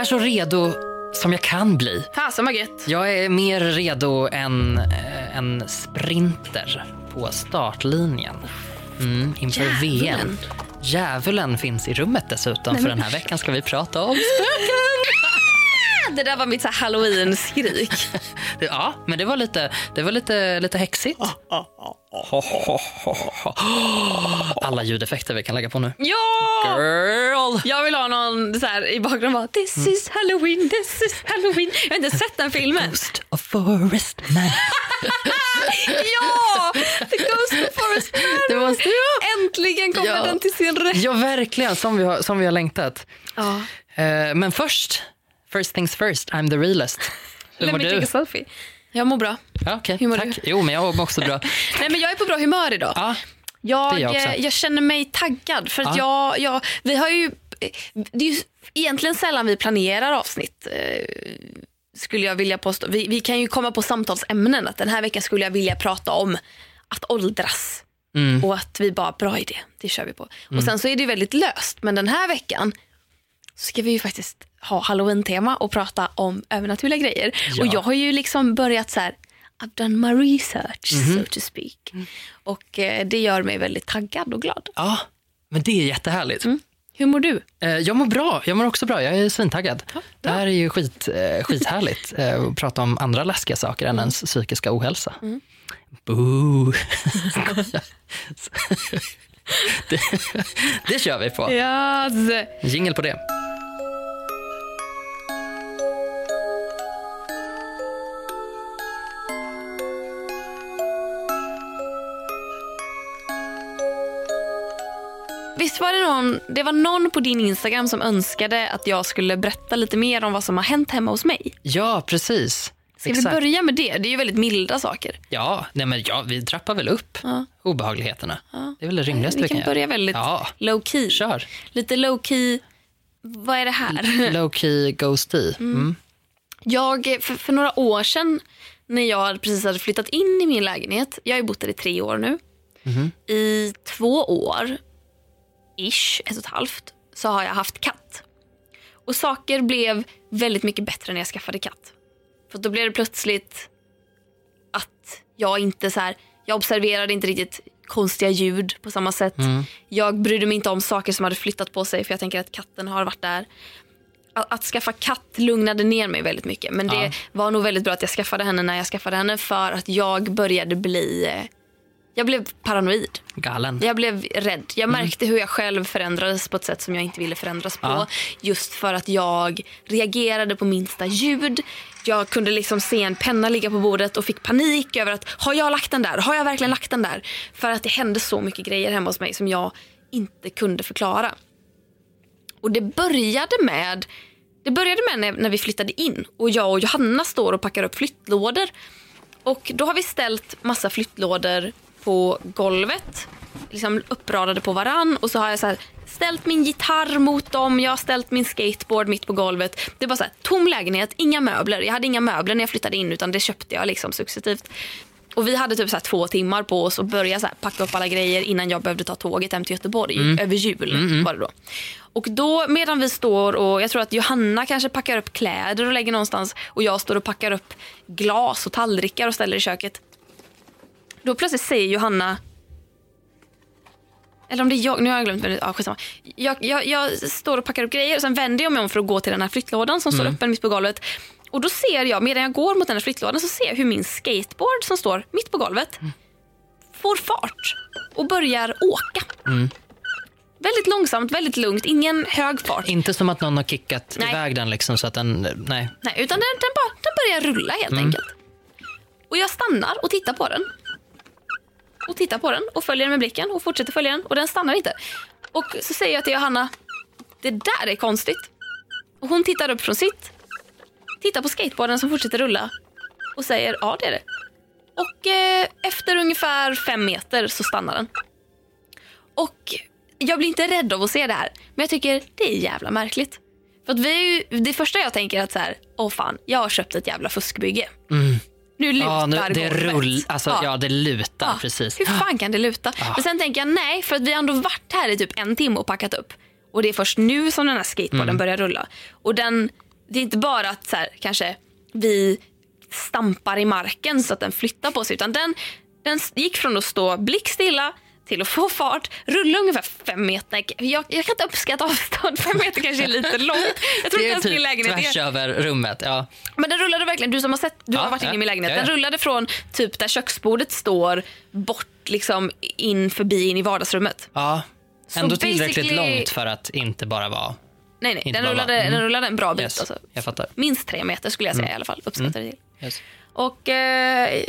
är så redo som jag kan bli. Fasen vad gött. Jag är mer redo än eh, en sprinter på startlinjen mm, inför VM. Djävulen. Djävulen finns i rummet dessutom, för den här veckan ska vi prata om Det där var mitt så här halloween-skrik. Ja, men det var lite, det var lite, lite häxigt. Alla ljudeffekter vi kan lägga på nu. ja! Girl! Jag vill ha någon så här i bakgrunden bara This is halloween, this is halloween. Jag har inte sett den filmen. Ghost of Forest Man. Ja! The Ghost of Forest Man. Det måste jag. Äntligen kommer Ja. den till sin rätt. Ja, verkligen. Som vi har, som vi har längtat. Ja. Eh, men först, first things first, I'm the realest. Hur mår du? selfie. Jag mår bra. Ja, okej. Hur mår Tack. du? Jo, men jag mår också bra. Nej, men jag är på bra humör idag. Ja, Jag, jag eh, jag känner mig taggad. För att jag, jag, vi har ju, det är ju egentligen sällan vi planerar avsnitt. eh, Skulle jag vilja påstå. Vi, vi kan ju komma på samtalsämnen. Att den här veckan skulle jag vilja prata om att åldras. Mm. Och att vi bara, bra idé, det kör vi på. Och sen så är det ju väldigt löst. Men den här veckan så ska vi ju faktiskt ha halloween-tema och prata om övernaturliga grejer. Ja. Och jag har ju liksom börjat så här, I've done my research Mhm. so to speak. Och eh, det gör mig väldigt taggad och glad. ja, men det är jättehärligt. Mm. Hur mår du? Eh, Jag mår bra. Jag mår också bra. Jag är svintaggad. det här är ju skit, eh, skithärligt eh, att prata om andra läskiga saker än ens psykiska ohälsa. Boo. Skojar. det, det kör vi på. Yes. Jingel på det. Visst var det någon, det var någon på din Instagram som önskade att jag skulle berätta lite mer om vad som har hänt hemma hos mig. Ja, precis. Ska vi börja med det? Det är ju väldigt milda saker. Ja, nej men ja, vi trappar väl upp Ja. obehagligheterna. Det är väl det rimligaste Vi vi kan kan börja väldigt Ja, low key. kör. Lite low key. Vad är det här? Low key ghosty. Mm. Jag, för, för några år sedan när jag precis hade flyttat in i min lägenhet. Jag har ju bott där i tre år nu. I två år, ish, ett och ett halvt, så har jag haft katt. Och saker blev väldigt mycket bättre när jag skaffade katt. För då blev det plötsligt att jag inte så här, jag observerade inte riktigt konstiga ljud på samma sätt. Jag brydde mig inte om saker som hade flyttat på sig för jag tänker att katten har varit där. Att, att skaffa katt lugnade ner mig väldigt mycket. Men det Ja. var nog väldigt bra att jag skaffade henne när jag skaffade henne för att jag började bli eh, jag blev paranoid. Galen. Jag blev rädd. Jag märkte hur jag själv förändrades på ett sätt som jag inte ville förändras på. Ja. Just för att jag reagerade på minsta ljud. Jag kunde liksom se en penna ligga på bordet och fick panik över att har jag lagt den där? Har jag verkligen lagt den där? För att det hände så mycket grejer hemma hos mig som jag inte kunde förklara. Och det började med det började med när, när vi flyttade in och jag och Johanna står och packar upp flyttlådor. Och då har vi ställt massa flyttlådor på golvet, liksom uppradade på varann och så har jag så här ställt min gitarr mot dem, jag har ställt min skateboard mitt på golvet. Det är bara så här, tom lägenhet, inga möbler. Jag hade inga möbler när jag flyttade in utan det köpte jag liksom successivt. Och vi hade typ så två timmar på oss att börja så packa upp alla grejer innan jag behövde ta tåget hem till Göteborg. Över jul var det då. Och då medan vi står och jag tror att Johanna kanske packar upp kläder och lägger någonstans och jag står och packar upp glas och tallrikar och ställer i köket. Då plötsligt säger Johanna eller om det är jag, nu har jag glömt. Ja, skitsamma. jag, jag, jag står och packar upp grejer och sen vänder jag mig om för att gå till den här flyttlådan som står öppen mitt på golvet. Och då ser jag, medan jag går mot den här flyttlådan så ser jag hur min skateboard som står mitt på golvet får fart och börjar åka. Väldigt långsamt, väldigt lugnt, ingen hög fart. Inte som att någon har kickat Nej. iväg den liksom så att den, nej. Nej, utan den, den, bara, den börjar rulla helt enkelt. Och jag stannar och tittar på den. Och tittar på den och följer den med blicken och fortsätter följa den och den stannar inte. Och så säger jag till Johanna, det där är konstigt. Och hon tittar upp från sitt, tittar på skateboarden som fortsätter rulla och säger ja det är det. Och eh, efter ungefär fem meter så stannar den. Och jag blir inte rädd av att se det här, men jag tycker det är jävla märkligt. För att vi ju, det första jag tänker är att så här, åh fan, jag har köpt ett jävla fuskbygge. Mm. Nu lutar Ja, nu, det, golvet. rull, alltså, ja. det lutar Ja, precis. Hur fan kan det luta? Men sen tänker jag nej, för att vi har ändå varit här i typ en timme och packat upp. Och det är först nu som den här skateboarden börjar rulla. Och den, det är inte bara att så här, kanske vi stampar i marken så att den flyttar på sig utan den, den gick från att stå blickstilla till att få fart, rulla ungefär fem meter. Jag, jag kan inte uppskatta avstånd, fem meter kanske är lite långt. Jag tror Det är min typ lägenhet tvärs är. över rummet. Ja. Men den rullade verkligen, du som har sett, du Ja, har varit inne ja, i min lägenhet. ja. Den rullade från typ där köksbordet står bort liksom in förbi in i vardagsrummet. ja. Så Ändå tillräckligt basically- långt för att inte bara vara... Nej, nej, den rullade, mm. den rullade en bra bit. Yes, Alltså. jag fattar. Minst tre meter skulle jag säga i alla fall. Uppskattar det till. Yes. Och eh,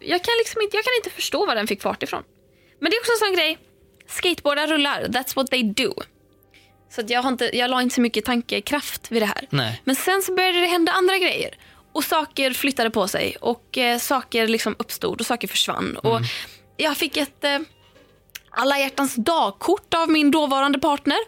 jag kan liksom inte, jag kan inte förstå var den fick fart ifrån. Men det är också en sån grej. Skateboardar rullar, that's what they do. Så att jag, har inte, jag la inte så mycket tankekraft vid det här. Nej. Men sen så började det hända andra grejer. Och saker flyttade på sig och eh, saker liksom uppstod och saker försvann. Och jag fick ett eh, alla hjärtans dagkort av min dåvarande partner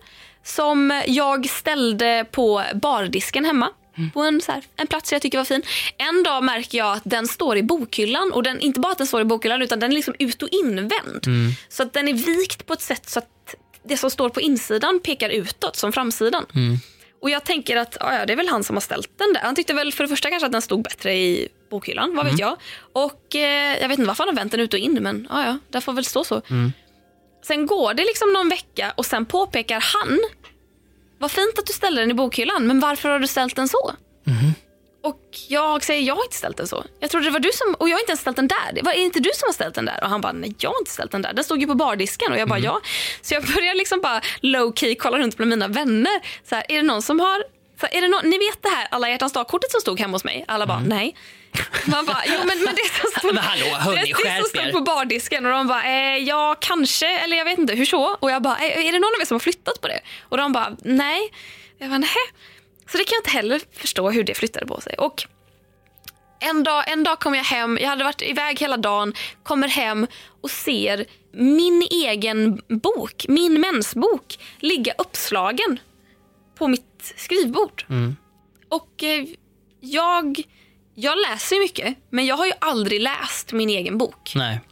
som jag ställde på bardisken hemma. På en, så här, en plats jag tycker var fin. En dag märker jag att den står i bokhyllan. Och den, inte bara att den står i bokhyllan utan den är liksom ut och invänd. Så att den är vikt på ett sätt så att det som står på insidan pekar utåt som framsidan. Och jag tänker att ja, det är väl han som har ställt den där. Han tyckte väl för det första kanske att den stod bättre i bokhyllan, vad vet jag. Och eh, jag vet inte varför han har vänt den ut och in men ja, ja, det får väl stå så. Sen går det liksom någon vecka och sen påpekar han vad fint att du ställde den i bokhyllan, men varför har du ställt den så? Och jag säger, jag har inte ställt den så. Jag trodde det var du som, och jag har inte ens ställt den där. Det var, är inte du som har ställt den där? Och han bara, nej jag har inte ställt den där. Den stod ju på bardisken. Och jag bara, ja. Så jag börjar liksom bara low key kolla runt bland mina vänner. Så här, är det någon som har, så här, är det någon, ni vet det här alla hjärtans dag-kortet som stod hemma hos mig? Alla bara, nej. Man bara, jo men, men det som stod, Men hallå, hörni, det, det som stod på bardisken och de bara, eh, ja kanske, eller jag vet inte, hur så? Och jag bara, eh, är det någon av er som har flyttat på det? Och de bara, nej. Jag bara, nej. Så det kan jag inte heller förstå hur det flyttade på sig. Och en dag, en dag kom jag hem, jag hade varit iväg hela dagen, kommer hem och ser min egen bok, min mensbok, ligga uppslagen på mitt skrivbord. Och eh, jag, jag läser mycket, men jag har ju aldrig läst min egen bok. Nej.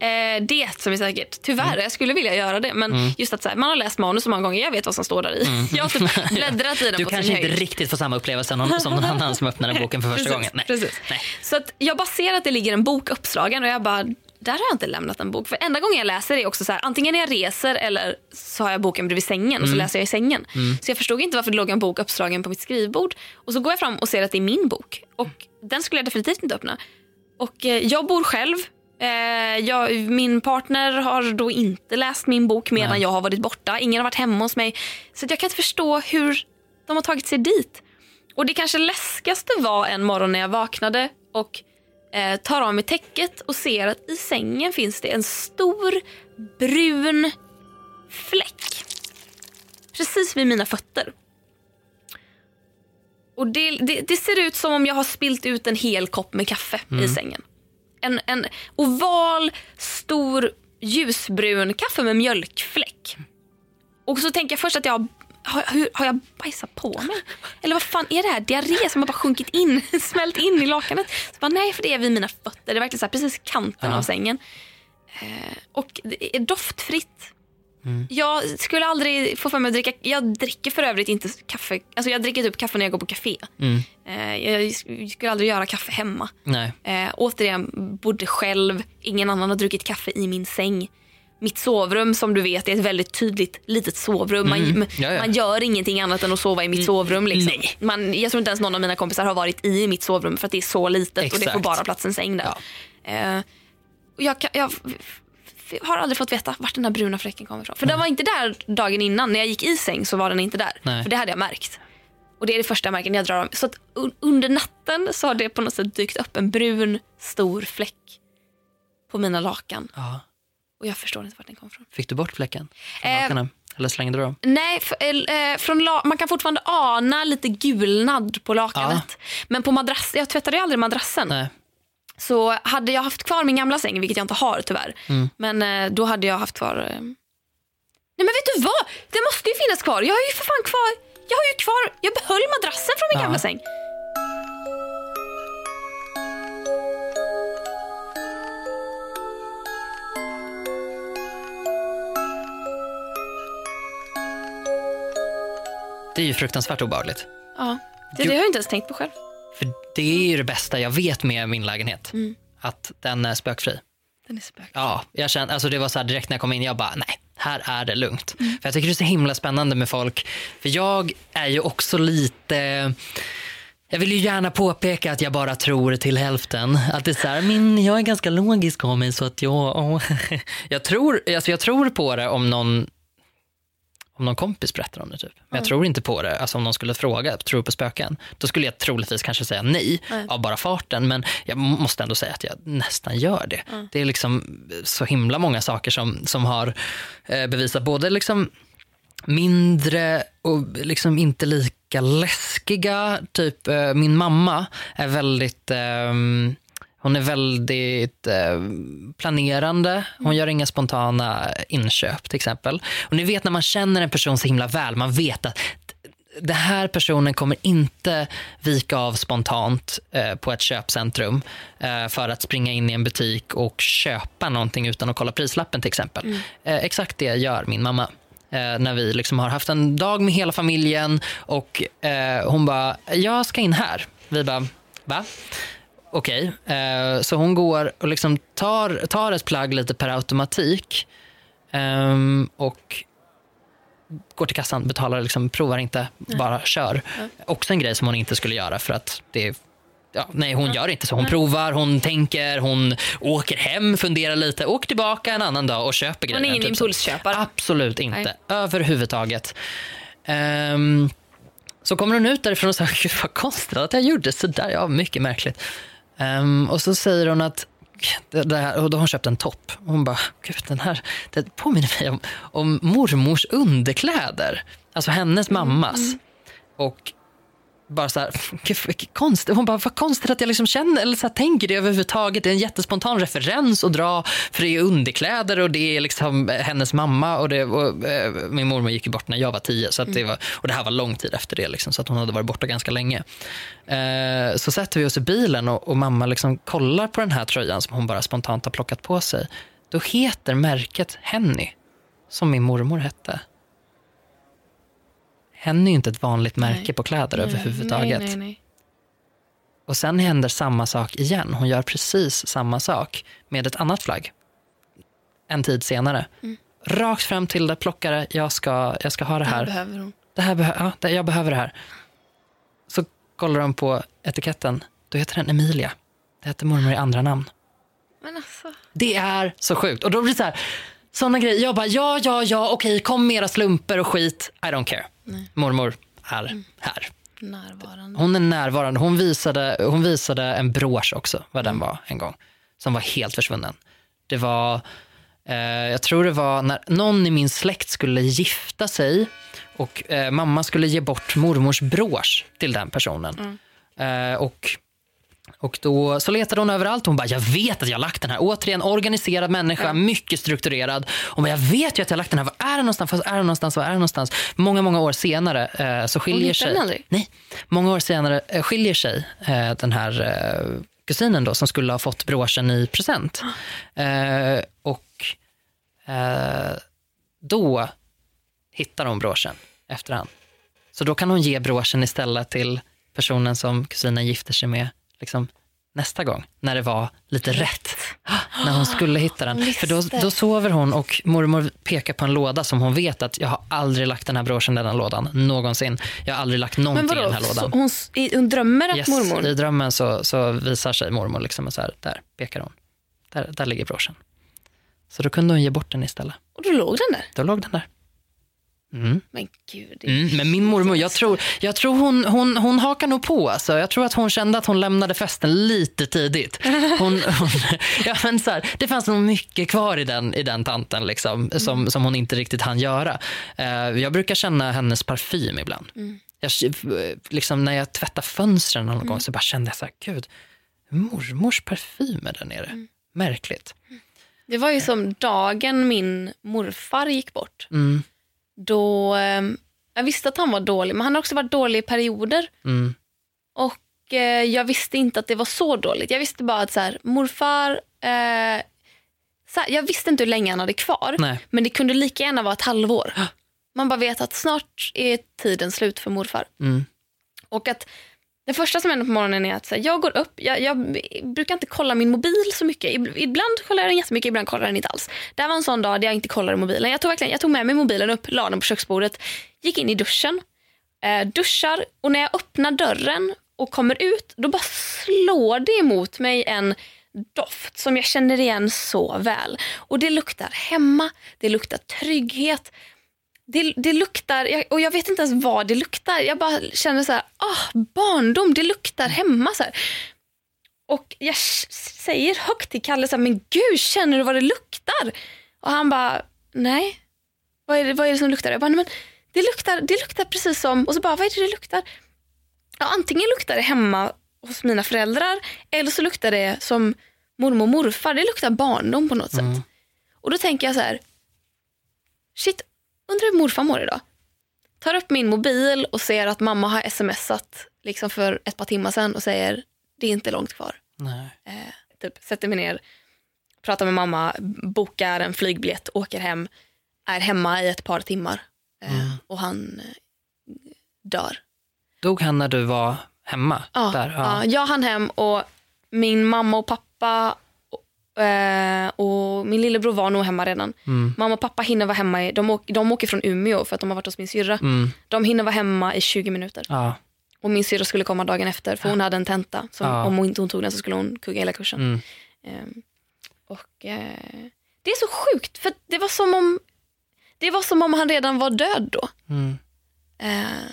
Eh, det som är säkert. Tyvärr, jag skulle vilja göra det. Men just att så här, man har läst manus så många gånger, jag vet vad som står där i. Jag har typ bläddrat i den Du på kanske sin inte höjd. riktigt får samma upplevelse någon, som någon annan som öppnar den boken för första Precis, gången. Nej. Precis. Nej. Så att jag bara ser att det ligger en bok uppslagen och jag bara, där har jag inte lämnat en bok. För enda gången jag läser är också så här, antingen när jag reser eller så har jag boken bredvid sängen och så läser jag i sängen. Så jag förstod inte varför det låg en bok uppslagen på mitt skrivbord. Och så går jag fram och ser att det är min bok. Och den skulle jag definitivt inte öppna. Och eh, jag bor själv. Eh, jag, min partner har då inte läst min bok medan Nej. jag har varit borta. Ingen har varit hemma hos mig. Så jag kan inte förstå hur de har tagit sig dit. Och det kanske läskigaste var en morgon när jag vaknade och eh, tar av mig täcket och ser att i sängen finns det en stor brun fläck. Precis vid mina fötter. Och det, det, det ser ut som om jag har spilt ut en hel kopp med kaffe i sängen. En, en oval, stor, ljusbrun kaffe med mjölkfläck. Och så tänker jag först att jag har, hur, har jag bajsat på mig? Eller vad fan är det här? Diarré som har bara sjunkit in, smält in i lakanet. Så bara, nej, för det är vid mina fötter. Det är verkligen så här, precis kanten Ja. av sängen. Eh, och det är doftfritt. Jag skulle aldrig få för mig att dricka, jag dricker för övrigt inte kaffe, alltså jag dricker typ kaffe när jag går på café. Mm. Eh, jag skulle aldrig göra kaffe hemma. Nej. Eh, återigen, bodde själv, ingen annan har druckit kaffe i min säng. Mitt sovrum som du vet är ett väldigt tydligt litet sovrum. Man, Mm. Ja, ja. man gör ingenting annat än att sova i mitt sovrum. Liksom. nej. Man, jag tror inte ens någon av mina kompisar har varit i mitt sovrum för att det är så litet och det får Exakt. bara plats en säng där. Ja. Och jag, jag f- har aldrig fått veta vart den där bruna fläcken kommer ifrån. För den var inte där dagen innan. När jag gick i säng så var den inte där. Nej. För det hade jag märkt. Och det är det första jag märker när jag drar av. Så att un- under natten så har det på något sätt dykt upp en brun stor fläck på mina lakan. Ja. Och jag förstår inte vart den kommer ifrån. Fick du bort fläcken? från Eh, lakanen? Eller slängde du dem? Nej, f- eh, från man kan fortfarande ana lite gulnad på lakanet. Men på madrass, jag tvättade ju aldrig madrassen. Nej. Så hade jag haft kvar min gamla säng, vilket jag inte har tyvärr. Mm. Men eh, då hade jag haft kvar... Eh... Nej men vet du vad? Det måste ju finnas kvar. Jag har ju för fan kvar... Jag har ju kvar... Jag behöll madrassen från min Ja. gamla säng. Det är ju fruktansvärt obehagligt. Ja. Det, det har jag inte ens tänkt på själv. För det är ju det bästa jag vet med min lägenhet. Mm. Att den är spökfri. Den är spök. Ja, jag kände, alltså det var så här direkt när jag kom in, jag bara nej, här är det lugnt. Mm. För jag tycker det är så himla spännande med folk. För jag är ju också lite jag vill ju gärna påpeka att jag bara tror till hälften. Att det är så här, min, jag är ganska logisk av mig så att jag... åh. Jag, tror, alltså jag tror på det om någon, om någon kompis berättar om det. Typ. Men jag tror inte på det alltså om någon skulle fråga, tror du på spöken? Då skulle jag troligtvis kanske säga nej, Nej. av bara farten. Men jag måste ändå säga att jag nästan gör det. Det är liksom så himla många saker som, som har eh, bevisat både liksom mindre och liksom inte lika läskiga. Typ eh, min mamma är väldigt ehm, hon är väldigt eh, planerande. Hon gör inga spontana inköp till exempel. Och ni vet när man känner en person så himla väl, man vet att den här personen kommer inte vika av spontant eh, på ett köpcentrum eh, för att springa in i en butik och köpa någonting utan att kolla prislappen till exempel. Eh, exakt det gör min mamma. När vi liksom har haft en dag med hela familjen och eh, hon bara, jag ska in här. Vi bara, va? Okej, eh, så hon går och liksom tar, tar ett plagg lite per automatik ehm, och går till kassan, betalar, liksom, provar inte, bara kör. Också en grej som hon inte skulle göra för att det Ja, nej, hon gör inte så. Hon provar, hon tänker, hon åker hem, funderar lite, åker tillbaka en annan dag och köper Hon är grejer. ingen typ impulsköpare. Absolut inte. Nej. Överhuvudtaget. Ehm, så kommer hon ut därifrån och säger, gud vad konstigt att jag gjorde sådär. Ja, mycket märkligt. Ehm, och så säger hon att det, här, och då har hon köpt en topp. Och hon bara, gud den här det påminner mig om, om mormors underkläder. Alltså hennes mammas. Och bara så här, vilket konstigt. Hon bara, vad konstigt att jag liksom känner eller så här, tänker det överhuvudtaget. Det är en jättespontan referens att dra för det är underkläder och det är liksom hennes mamma och, det, och eh, min mormor gick bort när jag var tio så att det var, och det här var lång tid efter det liksom, så att hon hade varit borta ganska länge. Eh, så sätter vi oss i bilen och, och mamma liksom kollar på den här tröjan som hon bara spontant har plockat på sig. Då heter märket Henny, som min mormor hette. Henny är ju inte ett vanligt märke Nej. på kläder överhuvudtaget. Nej, nej. Och sen händer samma sak igen. Hon gör precis samma sak med ett annat flagg. En tid senare. Rakt fram till det, plockar det, jag ska, jag ska ha det Det här här. behöver hon. Det här behö- ja, det, jag behöver det här. Så kollar de på etiketten. Då heter den Emilia. Det heter mormor i andra namn. Men alltså. Det är så sjukt. Och då blir det så här, såna grejer. Jag bara, ja, ja, ja, okej, kom med era slumper och skit. I don't care. Mormor är här. Närvarande. Hon är närvarande. Hon visade, hon visade en brosch också, vad den var en gång. Som var helt försvunnen. Det var, eh, jag tror det var när någon i min släkt skulle gifta sig och eh, mamma skulle ge bort mormors brosch till den personen. Eh, och och då så letade hon överallt. Hon bara, jag vet att jag har lagt den här. Återigen, organiserad människa, mycket strukturerad. Hon bara, jag vet ju att jag har lagt den här. Var är den någonstans? Var är den någonstans? Var är den någonstans? Många, många år senare eh, så skiljer sig... den aldrig? Nej, många år senare eh, skiljer sig eh, den här eh, kusinen då som skulle ha fått broschen i present. Eh, och eh, då hittar hon broschen efterhand. Så då kan hon ge broschen istället till personen som kusinen gifter sig med liksom, nästa gång, när det var lite rätt. När hon skulle hitta den. För då, då sover hon och mormor pekar på en låda som hon vet att jag har aldrig lagt den här broschen i den lådan, någonsin. Jag har aldrig lagt någonting i vadå? den här lådan. hon, i- hon drömmer att Yes, mormor... I drömmen så, så visar sig mormor liksom och så här, där pekar hon. Där, där ligger broschen. Så då kunde hon ge bort den istället. Och då låg den där. Då låg den där. Mm. Men gud. Mm, men min mormor, jag tror, jag tror hon, hon, hon hakar nog på. Alltså. Jag tror att hon kände att hon lämnade festen lite tidigt. Hon, hon, ja, men så här, det fanns nog mycket kvar i den, i den tanten liksom, som, som hon inte riktigt hann göra. Eh, jag brukar känna hennes parfym ibland. Jag, liksom, när jag tvättar fönstren någon gång så bara kände jag så här, gud, mormors parfym är där nere. Märkligt. Det var ju som dagen min morfar gick bort. Då, eh, jag visste att han var dålig, men han har också varit dålig i perioder. mm, Och eh, jag visste inte att det var så dåligt. Jag visste bara att så här, morfar... Eh, så här, jag visste inte hur länge han hade kvar. nej. Men det kunde lika gärna vara ett halvår. Man bara vet att snart är tiden slut för morfar. Mm. Och att det första som händer på morgonen är att så här, jag går upp, jag, jag brukar inte kolla min mobil så mycket. Ibland kollar jag den jättemycket, ibland kollar jag den inte alls. Det här var en sån dag där jag inte kollade mobilen. Jag tog, verkligen, jag tog med mig mobilen upp, la den på köksbordet, gick in i duschen, eh, duschar och när jag öppnar dörren och kommer ut då bara slår det emot mig en doft som jag känner igen så väl. Och det luktar hemma, det luktar trygghet, det, det luktar, och jag vet inte ens vad det luktar. Jag bara känner så här, ah, barndom, det luktar hemma. Så här. Och jag säger högt till Kalle, så här, men gud känner du vad det luktar? Och han bara, nej. Vad är det, vad är det som luktar? Jag bara, men det luktar, det luktar precis som, och så bara, vad är det det luktar? Ja, antingen luktar det hemma hos mina föräldrar eller så luktar det som mormor och morfar. Det luktar barndom på något sätt. Och då tänker jag så här, shit, undrar hur morfar mår idag? Tar upp min mobil och ser att mamma har smsat liksom för ett par timmar sedan och säger det är inte långt kvar. Eh, typ, sätter mig ner, pratar med mamma, bokar en flygbiljett, åker hem, är hemma i ett par timmar eh, och han eh, dör. Dog han när du var hemma? Ja, där? ja. jag hann hem och min mamma och pappa eh, och min lillebror var nog hemma redan. Mm. Mamma och pappa hinner vara hemma, i, de, åker, de åker från Umeå för att de har varit hos min syrra. Mm. De hinner vara hemma i 20 minuter. Ja. Och min syrra skulle komma dagen efter för hon hade en tenta. Som, Ja. Om hon inte hon tog den så skulle hon kugga hela kursen. Mm. Ehm, och eh, Det är så sjukt för det var som om det var som om han redan var död då. Mm. Eh,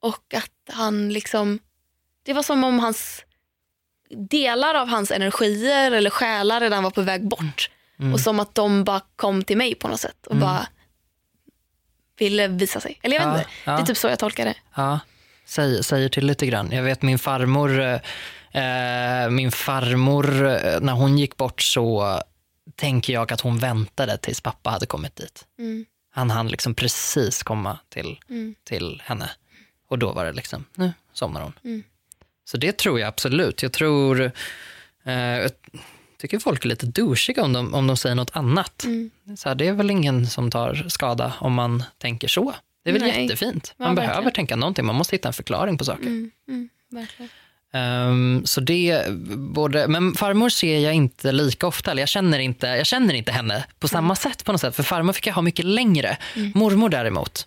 och att han liksom, det var som om hans delar av hans energier eller själar redan var på väg bort. Mm. Och som att de bara kom till mig på något sätt och bara ville visa sig. Eller jag vet Ja, inte, ja. det är typ så jag tolkar det. Ja, säger, säger till lite grann. Jag vet min farmor, eh, min farmor eh, när hon gick bort så tänker jag att hon väntade tills pappa hade kommit dit. Mm. Han hann liksom precis komma till, Mm. till henne. Och då var det liksom, nu somnar hon. Mm. Så det tror jag absolut. Jag tror, eh, jag tycker folk är lite douchiga om de, om de säger något annat. Mm. Så här, det är väl ingen som tar skada om man tänker så. Det är väl Nej. jättefint. Ja, Man verkligen. behöver tänka någonting, man måste hitta en förklaring på saker. Mm. Mm. Ehm, så det, både, men farmor ser jag inte lika ofta, eller jag känner inte, jag känner inte henne på samma sätt på något sätt, för farmor fick jag ha mycket längre. Mormor däremot,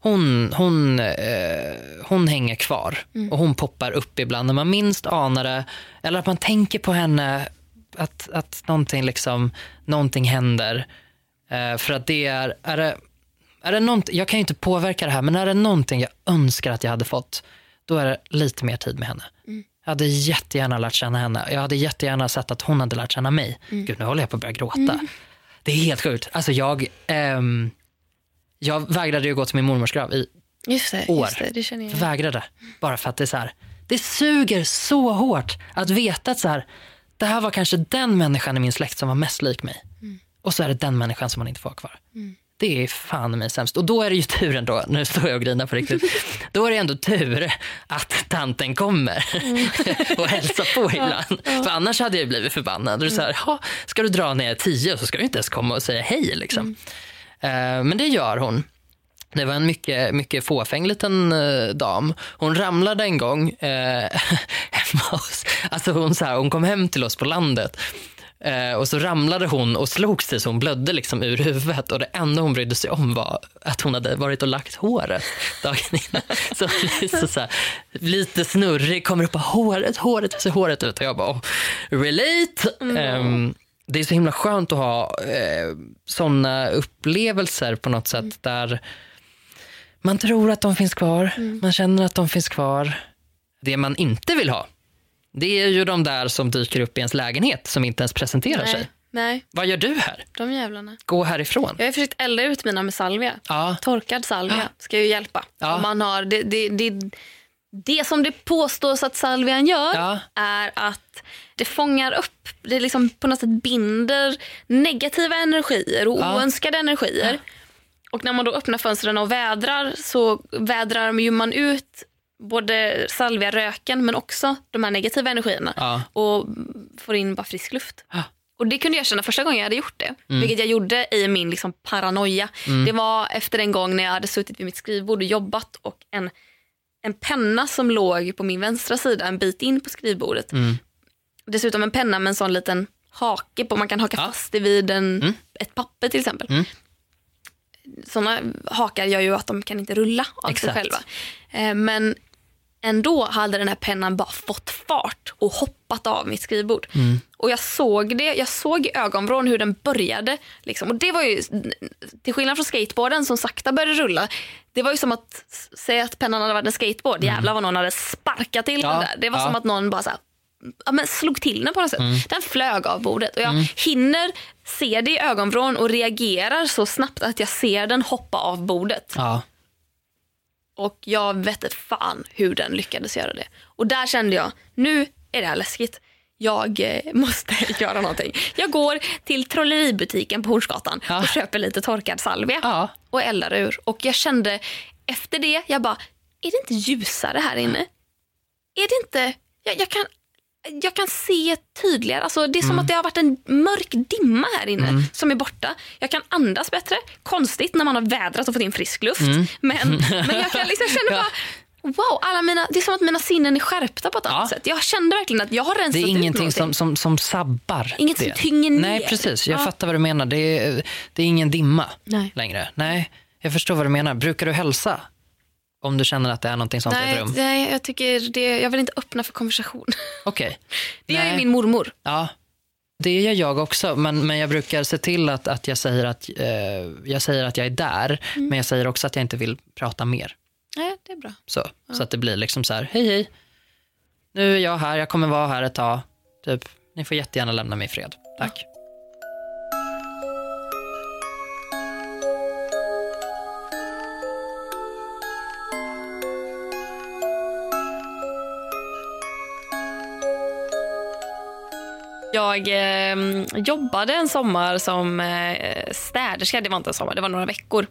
hon, hon, eh, hon hänger kvar och hon poppar upp ibland när man minst anar det, eller att man tänker på henne, att, att någonting, liksom, någonting händer. Eh, för att det är, är det, är det nånt, jag kan ju inte påverka det här, men är det någonting jag önskar att jag hade fått, då är det lite mer tid med henne. Jag hade jättegärna lärt känna henne. Jag hade jättegärna sett att hon hade lärt känna mig. Gud, nu håller jag på att börja gråta. Det är helt sjukt. Alltså jag, ehm, jag vägrade ju gå till min mormors grav i Just det, År. just det, det känner jag. vägrade. Bara för att det är så här, det suger så hårt att veta att så här, det här var kanske den människan i min släkt som var mest lik mig. Och så är det den människan som man inte får ha kvar. Det är fan mig sämst. Och då är det ju turen då, nu står jag och grinar på riktigt. Då är det ändå tur att tanten kommer och hälsar på ibland. För annars hade jag blivit förbannad. Och så här, "Ha, ska du dra ner tio så ska du inte ens komma och säga hej. Liksom. Eh, men det gör hon. Det var en mycket, mycket fåfäng liten eh, dam. Hon ramlade en gång eh, hemma hos... Alltså hon, så här, hon kom hem till oss på landet eh, och så ramlade hon och slog sig så hon blödde liksom ur huvudet och det enda hon brydde sig om var att hon hade varit och lagt håret dagen innan. Så, så, så här, lite snurrig, kommer upp på håret, håret, ser håret ut? Och jag bara, oh, relate. Ehm, det är så himla skönt att ha eh, såna upplevelser på något sätt där man tror att de finns kvar, man känner att de finns kvar. Det man inte vill ha, det är ju de där som dyker upp i ens lägenhet som inte ens presenterar sig. Nej, nej, Vad gör du här? de jävlarna. Gå härifrån. Jag har försökt elda ut mina med salvia. Ja, Torkad salvia ska ju hjälpa. Ja. Om man har, det, det, det, det som det påstås att salvian gör Ja. är att det fångar upp, det liksom på något sätt binder negativa energier och Ja. oönskade energier. Och när man då öppnar fönstren och vädrar så vädrar ju man ut både salviaröken men också de här negativa energierna ja, och får in bara frisk luft. Ja. Och det kunde jag känna första gången jag hade gjort det. Mm. Vilket jag gjorde i min liksom paranoia. Det var efter en gång när jag hade suttit vid mitt skrivbord och jobbat och en, en penna som låg på min vänstra sida en bit in på skrivbordet. Mm. Dessutom en penna med en sån liten hake på. Man kan haka Ja. fast det vid en, Mm. ett papper till exempel. Mm. Såna hakar gör ju att de kan inte rulla av Exakt. sig själva. Eh, men ändå hade den här pennan bara fått fart och hoppat av mitt skrivbord. Mm. Och jag såg det, jag såg i ögonvrån hur den började. Liksom. Och det var ju, till skillnad från skateboarden som sakta började rulla, det var ju som att, säga att pennan hade varit en skateboard, jävlar vad någon hade sparkat till Ja, den där. Det var ja. som att någon bara så här, ja, men slog till den på något sätt. Mm. Den flög av bordet och jag hinner se det i ögonvrån och reagerar så snabbt att jag ser den hoppa av bordet. Ja. Och jag vet inte fan hur den lyckades göra det. Och där kände jag, nu är det här läskigt. Jag eh, måste göra någonting. Jag går till trolleributiken på Hornsgatan Ja. och köper lite torkad salvia Ja. och eldar ur. Och jag kände efter det, jag bara, är det inte ljusare här inne? Är det inte, jag, jag kan jag kan se tydligare. Alltså, det är som att det har varit en mörk dimma här inne som är borta. Jag kan andas bättre. Konstigt när man har vädrat och fått in frisk luft. Men, men jag kan liksom känna bara, wow, alla mina, det är som att mina sinnen är skärpta på ett annat Ja. sätt. Jag kände verkligen att jag har rensat Det är ut ingenting som, som, som sabbar Inget det. som tynger ner. Nej, precis. Jag Ja. fattar vad du menar. Det är, det är ingen dimma Nej. längre. Nej, jag förstår vad du menar. Brukar du hälsa? Om du känner att det är någonting sånt i ett Nej, rum? nej, jag tycker det, jag vill inte öppna för konversation. Okej. Det gör ju Nej. min mormor. Ja, det gör jag också. Men, men jag brukar se till att, att jag, säger att eh, jag säger att jag är där. Mm. Men jag säger också att jag inte vill prata mer. Nej, det är bra. Så, så att det blir liksom så här, hej hej. Nu är jag här, jag kommer vara här ett tag. Typ, ni får jättegärna lämna mig i fred. Tack. Jag eh, jobbade en sommar som eh, städerska. Det var inte en sommar, det var några veckor.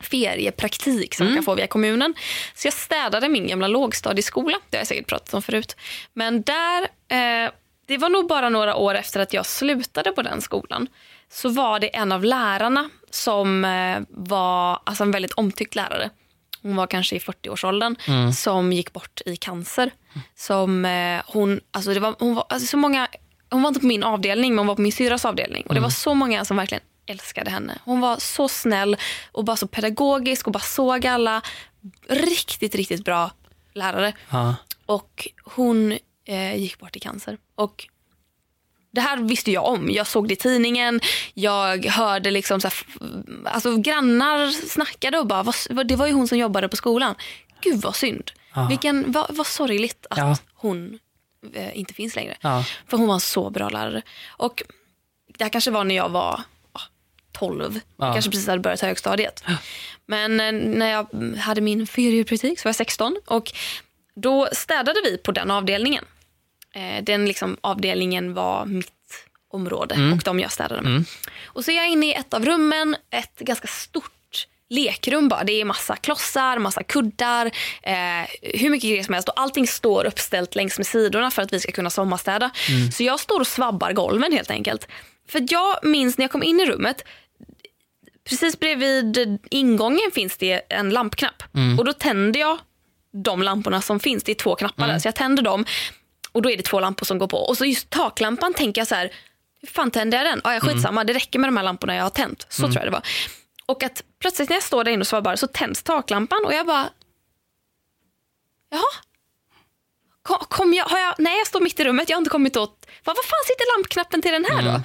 Feriepraktik som man kan få via kommunen. Så jag städade min gamla lågstadieskola. Det har jag säkert pratat om förut. Men där, eh, det var nog bara några år efter att jag slutade på den skolan. Så var det en av lärarna som eh, var alltså en väldigt omtyckt lärare. Hon var kanske i 40-årsåldern som gick bort i cancer. Som eh, hon, alltså det var, hon, var, alltså så många, hon var inte på min avdelning men hon var på min syrras avdelning. Och det var så många som verkligen älskade henne. Hon var så snäll och bara så pedagogisk och bara såg alla. Riktigt, riktigt bra lärare. Ja. Och hon eh, gick bort i cancer. Och det här visste jag om. Jag såg det i tidningen. Jag hörde liksom så här, alltså grannar snackade och bara, vad, det var ju hon som jobbade på skolan. Gud vad synd. Ja. Vilken, vad, vad sorgligt att Ja. hon inte finns längre. Ja. För hon var en så bra lärare. Och det här kanske var när jag var ah, 12. Ja. Kanske precis hade börjat högstadiet. Men eh, när jag hade min feriepraktik så var jag 16. Och då städade vi på den avdelningen. Eh, den liksom, avdelningen var mitt område och de jag städade med. Och så är jag inne i ett av rummen, ett ganska stort lekrum bara. Det är massa klossar, massa kuddar, eh, hur mycket grejer som helst. Och allting står uppställt längs med sidorna för att vi ska kunna sommarstäda. Så jag står och svabbar golven helt enkelt. För jag minns när jag kom in i rummet, precis bredvid ingången finns det en lampknapp. Och då tänder jag de lamporna som finns. Det är två knappar där. Så jag tänder dem och då är det två lampor som går på. Och så just taklampan tänker jag så här, hur fan tänder jag den? Ah, ja, skitsamma, det räcker med de här lamporna jag har tänt. Så tror jag det var. Och att plötsligt när jag står där inne och svabbar så tänds taklampan och jag bara, jaha? Kom, kom jag, har jag, nej jag står mitt i rummet, jag har inte kommit åt, vad, vad fan sitter lampknappen till den här då?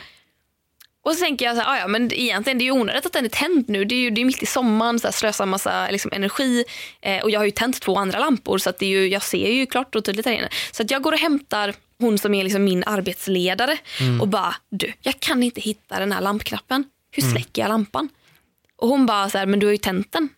Och så tänker jag så här, "Ah, ja men egentligen det är ju onödigt att den är tänd nu. Det är ju det är mitt i sommaren, så här, slösar massa liksom, energi. Eh, och jag har ju tänt två andra lampor så att det är ju, jag ser ju klart och tydligt här inne. Så att jag går och hämtar hon som är liksom min arbetsledare och bara, du jag kan inte hitta den här lampknappen. Hur släcker jag lampan? Och hon bara så här, men du har ju tänt den.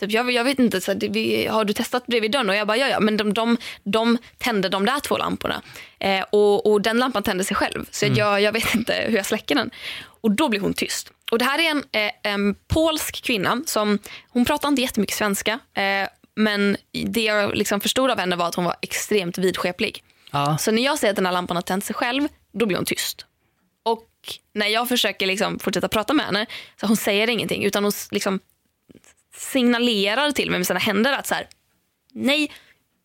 Typ, jag, jag vet inte, så här, vi, har du testat bredvid dörren? Och jag bara, ja ja, men de, de, de tände de där två lamporna. Eh, och, och den lampan tände sig själv. Så jag, jag vet inte hur jag släcker den. Och då blir hon tyst. Och det här är en, eh, en polsk kvinna som, hon pratar inte jättemycket svenska. Eh, men det jag liksom förstod av henne var att hon var extremt vidskeplig. Ja. Så när jag säger att den här lampan har tänt sig själv, då blir hon tyst. När jag försöker liksom fortsätta prata med henne så hon säger ingenting utan hon liksom signalerar till mig med sina händer att så här, nej,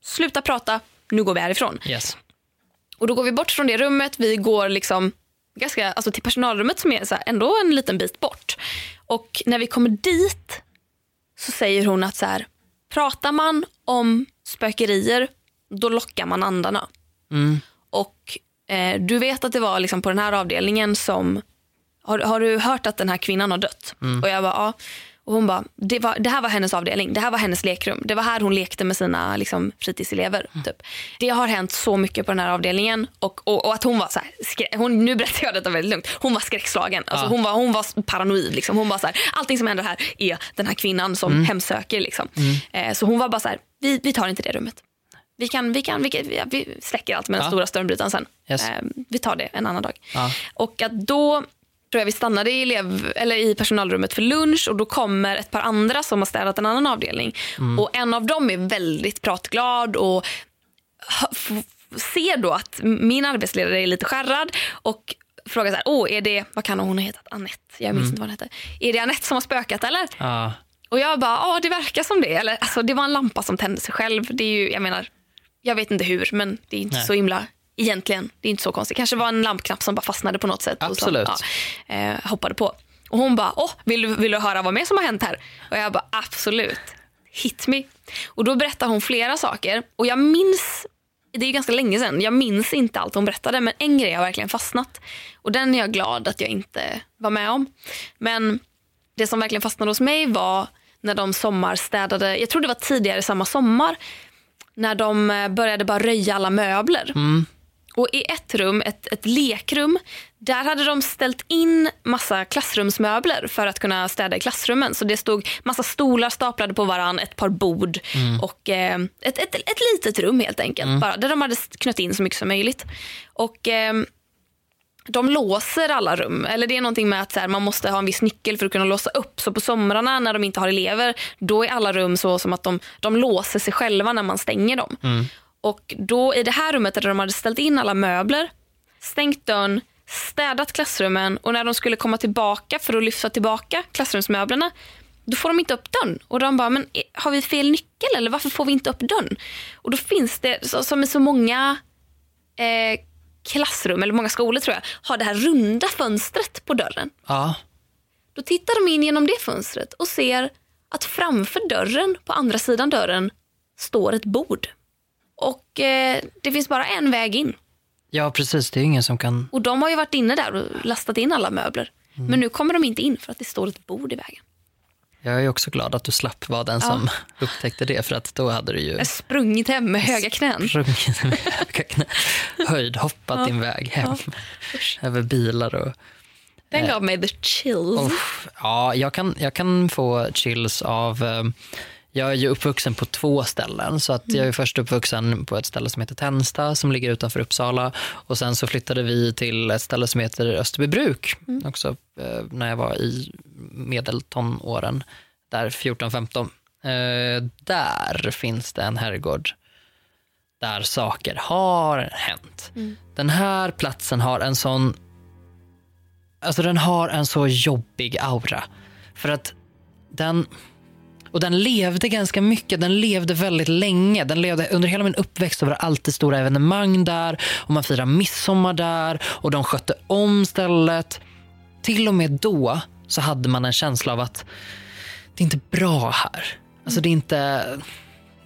sluta prata, nu går vi härifrån. Yes. Och då går vi bort från det rummet, vi går liksom ganska, alltså till personalrummet som är så här, ändå en liten bit bort. Och när vi kommer dit så säger hon att så här, pratar man om spökerier då lockar man andarna. Mm. Eh, du vet att det var liksom på den här avdelningen som, har, har du hört att den här kvinnan har dött? Och jag bara ja. Och hon bara, det, var, det här var hennes avdelning, det här var hennes lekrum. Det var här hon lekte med sina liksom, fritidselever. Typ. Det har hänt så mycket på den här avdelningen. Och, och, och att hon var så här, skrä- hon, nu berättar jag detta väldigt lugnt. Hon var skräckslagen. Alltså, Ja. hon, var, hon var paranoid. Liksom. Hon var så här, allting som händer här är den här kvinnan som hemsöker. Liksom. Eh, så hon var bara så här, vi, vi tar inte det rummet. Vi, kan, vi, kan, vi, kan, vi, släcker allt med den Ja. stora strömbrytaren sen. Yes. Eh, vi tar det en annan dag. Ja. Och att då tror jag vi stannade i, elev, eller i personalrummet för lunch och då kommer ett par andra som har städat en annan avdelning. Och en av dem är väldigt pratglad och ser då att min arbetsledare är lite skärrad och frågar så här, åh är det, vad kan hon ha hetat, Annette? Jag minns inte vad hon hette. Är det Annette som har spökat eller? Ja. Och jag bara, ja det verkar som det. Eller, alltså, det var en lampa som tände sig själv. Det är ju, jag menar, jag vet inte hur men det är inte Nej. så himla egentligen. Det är inte så konstigt. kanske var en lampknapp som bara fastnade på något sätt. Absolut. Och så, ja, eh, hoppade på. Och hon bara, åh vill, du- vill du höra vad mer som har hänt här? Och jag bara, absolut. Hit me. Och då berättar hon flera saker. Och jag minns, det är ju ganska länge sedan, jag minns inte allt hon berättade men en grej har verkligen fastnat. Och den är jag glad att jag inte var med om. Men det som verkligen fastnade hos mig var när de sommarstädade, jag tror det var tidigare samma sommar, när de eh, började bara röja alla möbler. Och i ett rum, ett, ett lekrum, där hade de ställt in massa klassrumsmöbler för att kunna städa i klassrummen. Så det stod massa stolar staplade på varann, ett par bord och eh, ett, ett, ett litet rum helt enkelt. Bara, där de hade knött in så mycket som möjligt. Och eh, de låser alla rum. Eller det är någonting med att så här, man måste ha en viss nyckel för att kunna låsa upp. Så på somrarna när de inte har elever, då är alla rum så som att de, de låser sig själva när man stänger dem. Och då i det här rummet där de hade ställt in alla möbler, stängt dörren, städat klassrummen och när de skulle komma tillbaka för att lyfta tillbaka klassrumsmöblerna, då får de inte upp dörren. Och de bara, men eh, har vi fel nyckel eller varför får vi inte upp dörren? Och då finns det, som i så många eh, klassrum, eller många skolor tror jag, har det här runda fönstret på dörren. Ja. Då tittar de in genom det fönstret och ser att framför dörren, på andra sidan dörren, står ett bord. Och eh, det finns bara en väg in. ja, precis. Det är ingen som kan... Och de har ju varit inne där och lastat in alla möbler. Men nu kommer de inte in för att det står ett bord i vägen. Jag är också glad att du slapp vara den som upptäckte det, för att då hade du ju sprungit hem med höga knän. sprungit med höga knä, höjd, hoppat din väg hem över bilar och Den gav mig the chills. Uff, ja, jag kan, jag kan få chills av... Jag är ju uppvuxen på två ställen. Så att Jag är först uppvuxen på ett ställe som heter Tensta som ligger utanför Uppsala. Och Sen så flyttade vi till ett ställe som heter Österbybruk. Också eh, när jag var i medeltonåren, där 14-15. Eh, där finns det en herrgård där saker har hänt. Den här platsen har en sån Alltså den har en så jobbig aura. För att den... Och den levde ganska mycket, den levde väldigt länge. Den levde under hela min uppväxt så var det alltid stora evenemang där och man firade midsommar där och de skötte om stället. Till och med då så hade man en känsla av att det är inte bra här. Alltså det är inte...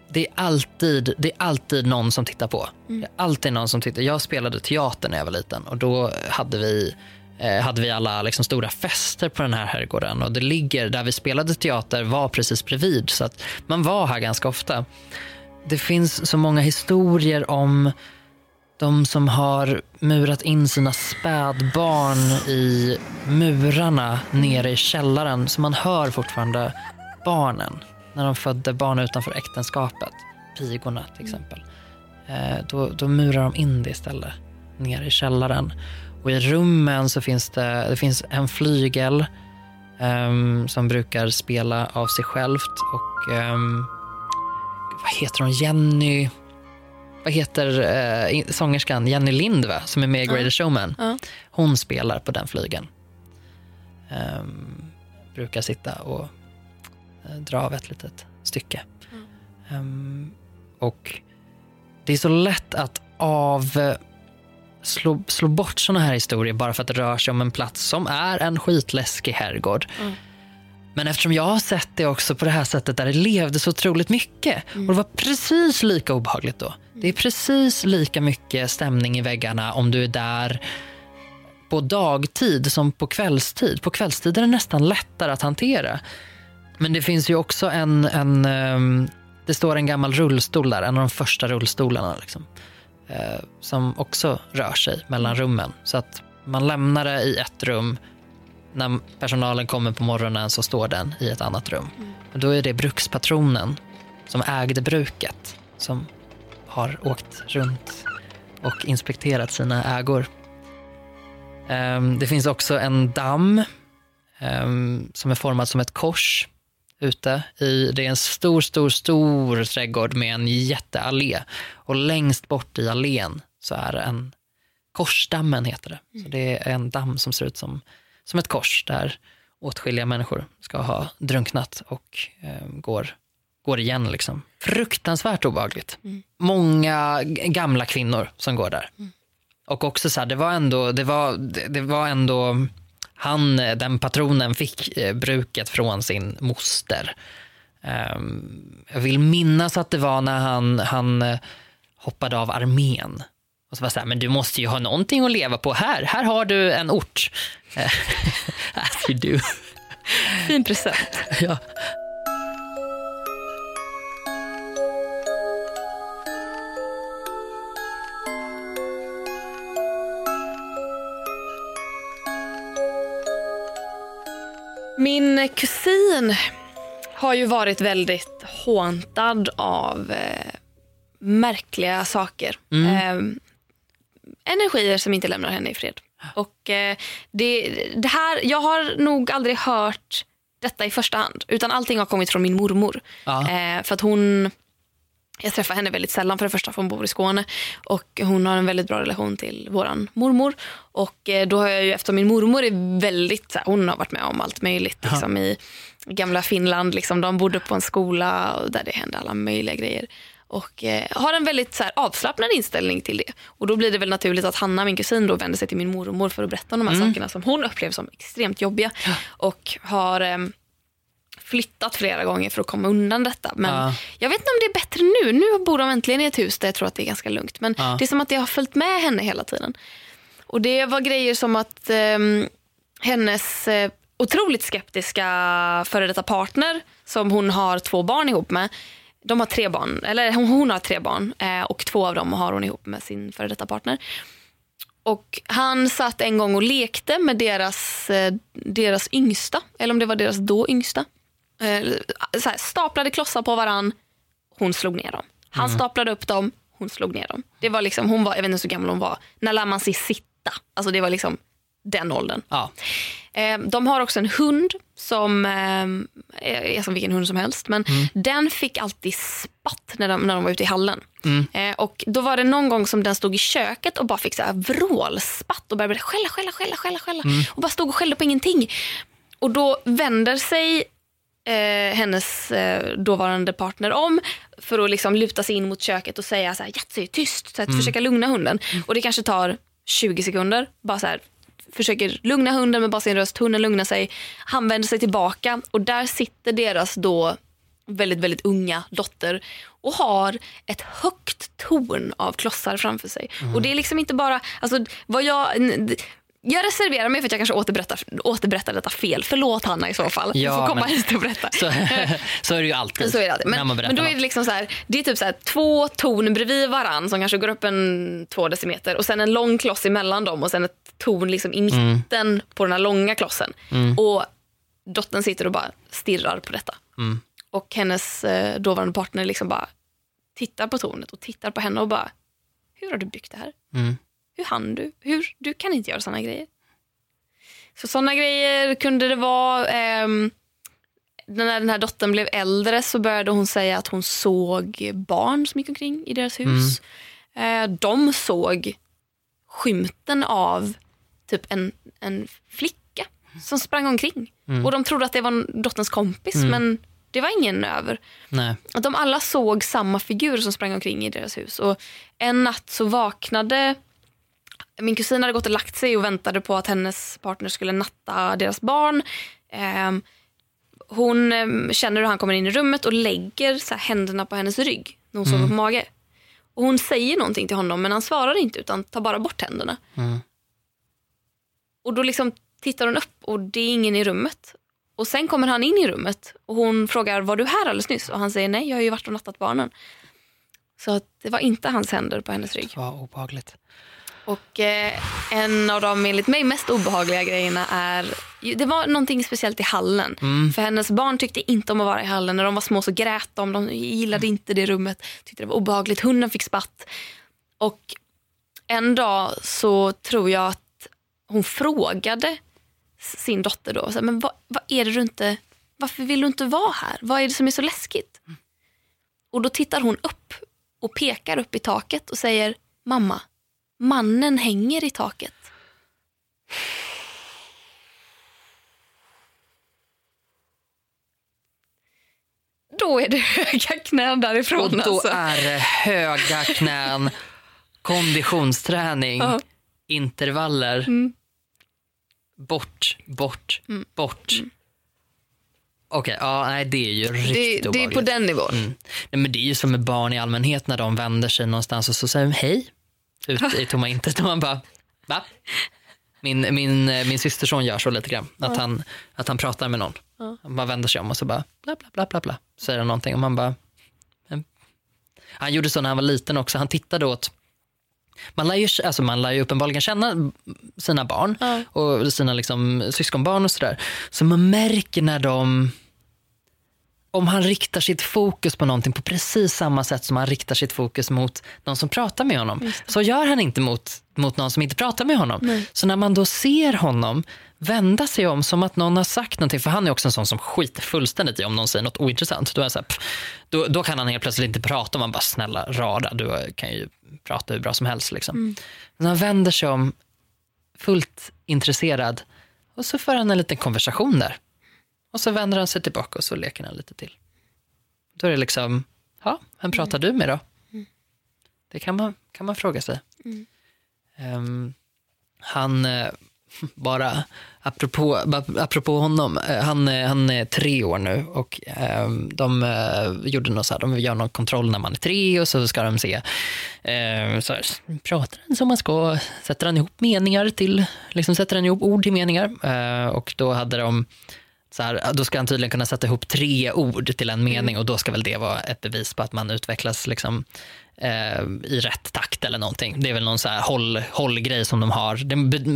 Det är, alltid, det är alltid någon som tittar på. Det är alltid någon som tittar. Jag spelade teater när jag var liten och då hade vi, Eh, hade vi alla liksom stora fester på den här herrgården. Och det ligger där vi spelade teater var precis bredvid så att man var här ganska ofta. Det finns så många historier om de som har murat in sina spädbarn i murarna nere i källaren så man hör fortfarande barnen när de födde barn utanför äktenskapet, pigorna till exempel. Eh, då, då murar de in det istället, nere i källaren. Och i rummen så finns det, det finns en flygel ehm, som brukar spela av sig självt och ehm, vad heter hon, Jenny? vad heter eh, sångerskan Jenny Lind va? som är med i Greatest Showman. Ja. Hon spelar på den flygeln. Ehm, brukar sitta och eh, dra av ett litet stycke. Ehm, och det är så lätt att av slå, slå bort såna här historier bara för att det rör sig om en plats som är en skitläskig herrgård. Mm. Men eftersom jag har sett det också på det här sättet där det levde så otroligt mycket och det var precis lika obehagligt då. Det är precis lika mycket stämning i väggarna om du är där på dagtid som på kvällstid. På kvällstid är det nästan lättare att hantera. Men det finns ju också en, en ehm, det står en gammal rullstol där, en av de första rullstolarna. Liksom, eh, som också rör sig mellan rummen. Så att man lämnar det i ett rum. När personalen kommer på morgonen så står den i ett annat rum. Och då är det brukspatronen som ägde bruket som har åkt runt och inspekterat sina ägor. Ehm, Det finns också en damm ehm, som är formad som ett kors ute. I, det är en stor, stor, stor trädgård med en jätteallé. Och längst bort i allén så är det en korsdammen heter det. Så det är en damm som ser ut som, som ett kors där åtskilliga människor ska ha drunknat och eh, går, går igen. Liksom. Fruktansvärt obehagligt. Många g- gamla kvinnor som går där. Och också så här, det var ändå, det var, det, det var ändå han, eh, den patronen fick eh, bruket från sin moster. Ehm, jag vill minnas att det var när han, han eh, hoppade av armén. Och så var så här, men du måste ju ha någonting att leva på här. Här har du en ort. As you do. Fin present. ja. Min kusin har ju varit väldigt håntad av eh, märkliga saker. Eh, energier som inte lämnar henne i fred. Och eh, det, det här, jag har nog aldrig hört detta i första hand. Utan allting har kommit från min mormor. Ja. Eh, för att hon, jag träffar henne väldigt sällan för det första för hon bor i Skåne. Och hon har en väldigt bra relation till våran mormor. Och eh, då har jag ju efter min mormor är väldigt, hon har varit med om allt möjligt. Liksom, I gamla Finland, liksom, de bodde på en skola och där det hände alla möjliga grejer. Och eh, har en väldigt så här, avslappnad inställning till det. Och då blir det väl naturligt att Hanna, min kusin, då vänder sig till min mormor för att berätta om de här sakerna som hon upplever som extremt jobbiga. Och har ehm, flyttat flera gånger för att komma undan detta. Men Ja. jag vet inte om det är bättre nu. Nu bor de äntligen i ett hus där jag tror att det är ganska lugnt. Men Ja. det är som att det har följt med henne hela tiden. Och det var grejer som att ehm, hennes eh, otroligt skeptiska före detta partner som hon har två barn ihop med. De har tre barn, eller hon, hon har tre barn eh, och två av dem har hon ihop med sin före detta partner. Och han satt en gång och lekte med deras, eh, deras yngsta, eller om det var deras då yngsta. Eh, så här, staplade klossar på varann, hon slog ner dem. Han staplade upp dem, hon slog ner dem. Det var liksom, hon var, jag vet inte så gammal hon var. När lär man sig sitta? Alltså det var liksom den åldern. Ja. Eh, de har också en hund som eh, är som vilken hund som helst. Men den fick alltid spatt när de, när de var ute i hallen. Eh, och Då var det någon gång som den stod i köket och bara fick så här vrålspatt och började skälla, skälla, skälla, skälla, skälla. Och bara stod och skällde på ingenting. Och då vänder sig eh, hennes eh, dåvarande partner om för att liksom luta sig in mot köket och säga så här, Jatsi, tyst, så att försöka lugna hunden. Och det kanske tar 20 sekunder. Bara så här, försöker lugna hunden med bara sin röst. Hunden lugnar sig. Han vänder sig tillbaka och där sitter deras då väldigt, väldigt unga dotter och har ett högt torn av klossar framför sig. Och det är liksom inte bara, alltså vad jag jag reserverar mig för att jag kanske återberättar, återberättar detta fel. Förlåt Hanna i så fall. Ja, du får komma men- hit och berätta. Så, så är det ju alltid. Så är det alltid. Men, men då är det liksom så här, det är typ så här, två torn bredvid varann som kanske går upp en två decimeter och sen en lång kloss emellan dem och sen ett torn liksom i mitten på den här långa klossen. Och dottern sitter och bara stirrar på detta. Mm. Och hennes eh, dåvarande partner liksom bara tittar på tornet och tittar på henne och bara, hur har du byggt det här? Mm. Hur hann du? Hur? Du kan inte göra såna grejer. Så såna grejer kunde det vara. ehm, när den här dottern blev äldre så började hon säga att hon såg barn som gick omkring i deras hus. Eh, de såg skymten av typ en, en flicka som sprang omkring. Och de trodde att det var dotterns kompis men det var ingen över. Nej. Att de alla såg samma figur som sprang omkring i deras hus. Och en natt så vaknade min kusin hade gått och lagt sig och väntade på att hennes partner skulle natta deras barn. Ehm, hon ehm, känner hur han kommer in i rummet och lägger så händerna på hennes rygg när hon sover på mage. Och hon säger någonting till honom men han svarar inte utan tar bara bort händerna. Och då liksom tittar hon upp och det är ingen i rummet. Och sen kommer han in i rummet och hon frågar var du här alldeles nyss? Och han säger nej jag har ju varit och nattat barnen. Så att det var inte hans händer på hennes rygg. Vad obehagligt. Och eh, en av de enligt mig mest obehagliga grejerna är, det var någonting speciellt i hallen. För hennes barn tyckte inte om att vara i hallen. När de var små så grät de, de gillade inte det rummet. Tyckte det var obehagligt, hunden fick spatt. Och en dag så tror jag att hon frågade sin dotter då, så här, men vad, vad är det du inte, varför vill du inte vara här? Vad är det som är så läskigt? Och då tittar hon upp och pekar upp i taket och säger, mamma, mannen hänger i taket. Då är det höga knän därifrån. Och då alltså. är det höga knän, konditionsträning, Ja. intervaller. Bort, bort, Mm. bort. Okej, ja, nej det är ju det, riktigt det är obehagligt. på den nivån. Mm. Nej, men det är ju som med barn i allmänhet när de vänder sig någonstans och så säger de hej ut i tomma intet och man bara va? Min, min, eh, min systerson gör så lite grann, att, han, att han pratar med någon. Han bara vänder sig om och så bara bla bla bla bla bla säger han någonting och man bara "Men." Han gjorde så när han var liten också, han tittade åt man lär, ju, alltså man lär ju uppenbarligen känna sina barn Ja. och sina liksom syskonbarn och sådär. Så man märker när de om han riktar sitt fokus på någonting på precis samma sätt som han riktar sitt fokus mot någon som pratar med honom. Så gör han inte mot, mot någon som inte pratar med honom. Så när man då ser honom vända sig om som att någon har sagt någonting, för han är också en sån som skiter fullständigt i om någon säger något ointressant. Då, är så här, då, då kan han helt plötsligt inte prata man bara snälla rara, du kan ju prata hur bra som helst. Liksom. Men han vänder sig om fullt intresserad och så för han en liten konversation där. Och så vänder han sig tillbaka och så leker han lite till. Då är det liksom, ja, vem pratar du med då? Det kan man, kan man fråga sig. Um, han, eh, bara apropå, apropå honom, eh, han, är- han är tre år nu och ehm, de gjorde något så här, de gör någon kontroll när man är tre och så ska de se, ehm, så här, pratar han som man ska, sätter han ihop meningar till, liksom sätter han ihop ord till meningar och då hade de så här, då ska han tydligen kunna sätta ihop tre ord till en mening och då ska väl det vara ett bevis på att man utvecklas liksom, eh, i rätt takt eller någonting. Det är väl någon så här håll, hållgrej som de har. Det,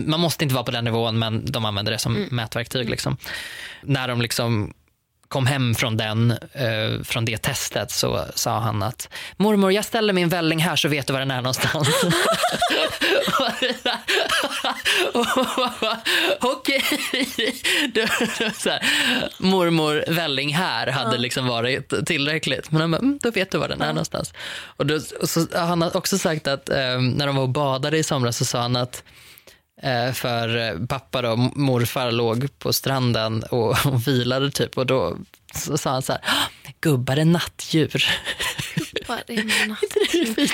man måste inte vara på den nivån men de använder det som mätverktyg. Liksom. När de liksom kom hem från, den, eh, från det testet så sa han att mormor jag ställer min välling här så vet du var den är någonstans. Okej. Mormor välling här hade liksom varit tillräckligt. Men han bara, mm, då vet du var den är någonstans. Och då, och så, han har också sagt att eh, när de var och badade i somras så sa han att för eh, pappa och morfar låg på stranden och, och vilade typ och då sa han så här, "Ah, gubbar är nattdjur. Vad är det? det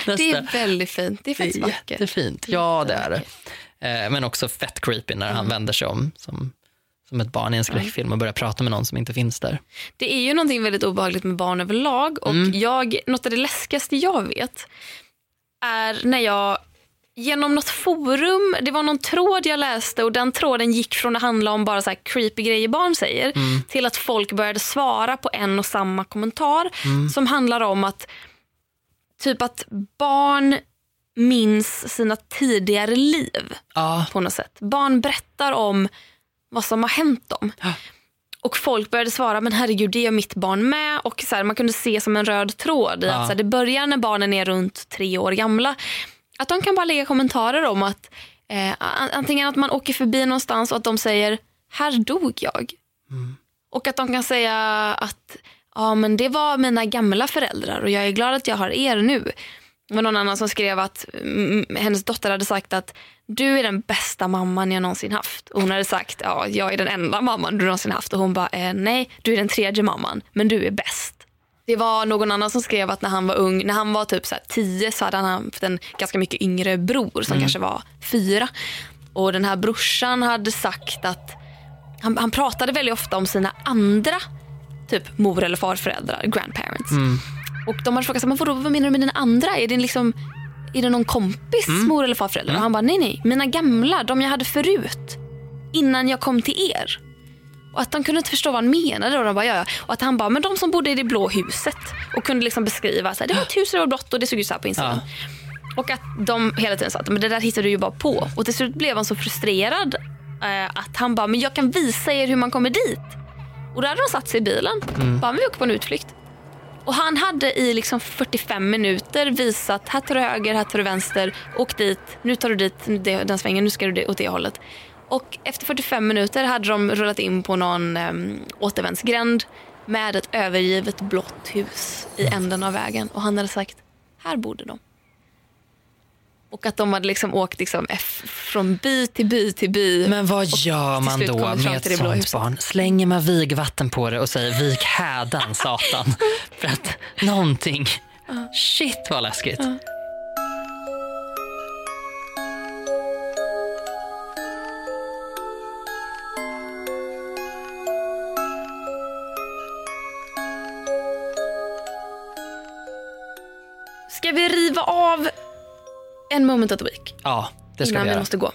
är det är väldigt fint. Det är Det faktiskt är vackert. jättefint. Ja, det är det. Eh, Men också fett creepy när han vänder sig om som, som ett barn i en skräckfilm och börjar prata med någon som inte finns där. Det är ju någonting väldigt obehagligt med barn överlag. Och Mm. jag, något av det läskigaste jag vet är när jag genom något forum, det var någon tråd jag läste och den tråden gick från att handla om bara så här creepy grejer barn säger Mm. till att folk började svara på en och samma kommentar Mm. som handlar om att typ att barn minns sina tidigare liv Ja, på något sätt. Barn berättar om vad som har hänt dem. Ja. Och folk började svara, men herregud det gör mitt barn med. Och så här, man kunde se som en röd tråd i Ja. att så här, det börjar när barnen är runt tre år gamla. Att de kan bara lägga kommentarer om att eh, an- antingen att man åker förbi någonstans och att de säger, här dog jag. Och att de kan säga att ja, men det var mina gamla föräldrar och jag är glad att jag har er nu. Det var någon annan som skrev att mm, hennes dotter hade sagt att du är den bästa mamman jag någonsin haft. Och hon hade sagt ja, jag är den enda mamman du någonsin haft. Och hon bara eh, nej, du är den tredje mamman, men du är bäst. Det var någon annan som skrev att när han var ung, när han var typ så här tio så hade han haft en ganska mycket yngre bror som kanske var fyra. Och den här brorsan hade sagt att han, han pratade väldigt ofta om sina andra typ mor eller farföräldrar, grandparents. Och de hade frågat men vadå, vad menar du med dina andra? Är det, liksom, är det någon kompis mor eller farföräldrar? Och han bara, nej nej, mina gamla, de jag hade förut. Innan jag kom till er. Och att de kunde inte förstå vad han menade. Och, de bara, ja, ja. och att han bara, men de som bodde i det blå huset. Och kunde liksom beskriva, så här, det var ett hus och det var blått och det såg ut så här på insidan. Och att de hela tiden sa att men det där hittar du ju bara på. Och till slut blev han så frustrerad eh, att han bara, men jag kan visa er hur man kommer dit. Och då hade de satt sig i bilen. Bara, men vi åker på en utflykt. Och han hade i liksom 45 minuter visat, här tar du höger, här tar du vänster, åk dit, nu tar du dit den svängen, nu ska du åt det hållet. Och efter 45 minuter hade de rullat in på någon um, återvändsgränd med ett övergivet blått hus i änden av vägen. Och han hade sagt, här bodde de. Och att de hade liksom åkt liksom F- från by till by till by. Men vad gör man då med ett sånt barn? Slänger man vigvatten på det och säger vik hädan satan? För att någonting... Shit vad läskigt. Av en moment of the week Ja, det ska innan vi vi göra. måste gå?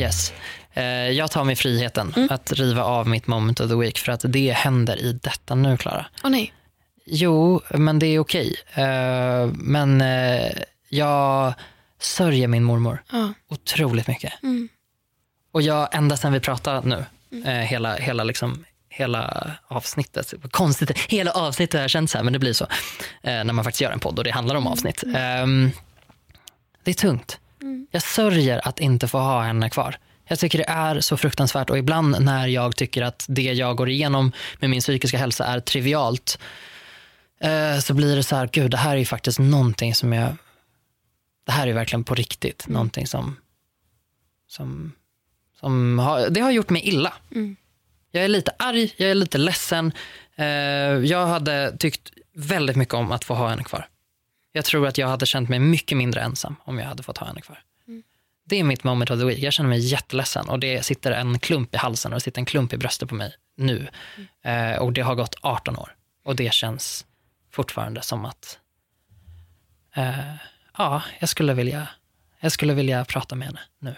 Yes. Eh, Jag tar mig friheten Mm. att riva av mitt moment of the week för att det händer i detta nu, Klara. Åh nej. Jo, men det är okej. Eh, Men eh, jag sörjer min mormor Ja. otroligt mycket. Mm. Och jag, ända sedan vi pratade nu, eh, hela, hela, liksom, hela avsnittet, konstigt, hela avsnittet har känts så här, men det blir så eh, när man faktiskt gör en podd och det handlar om avsnitt. Ehm, det är tungt. Jag sörjer att inte få ha henne kvar. Jag tycker det är så fruktansvärt och ibland när jag tycker att det jag går igenom med min psykiska hälsa är trivialt eh, så blir det så här, gud det här är ju faktiskt någonting som jag, det här är verkligen på riktigt, någonting som, som, som har, det har gjort mig illa. Jag är lite arg, jag är lite ledsen. Eh, jag hade tyckt väldigt mycket om att få ha henne kvar. Jag tror att jag hade känt mig mycket mindre ensam om jag hade fått ha henne kvar. Det är mitt moment of the week. Jag känner mig jätteledsen och det sitter en klump i halsen och det sitter en klump i bröstet på mig nu. Eh, och det har gått 18 år och det känns fortfarande som att eh, ja, jag skulle, vilja, jag skulle vilja prata med henne nu.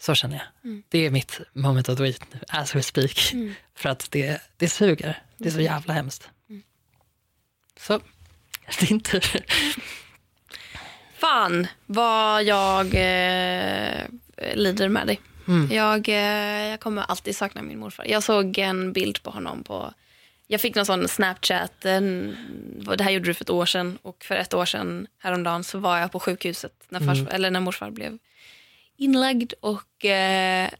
Så känner jag. Det är mitt moment of the week nu, as we speak. För att det, det suger. Det är så jävla hemskt. Så, din tur. Fan vad jag eh, lider med dig. Jag, eh, jag kommer alltid sakna min morfar. Jag såg en bild på honom på... Jag fick någon sån Snapchat. En, det här gjorde du för ett år sedan. Och för ett år sedan häromdagen så var jag på sjukhuset när, fars, eller när morfar blev inlagd. Och eh,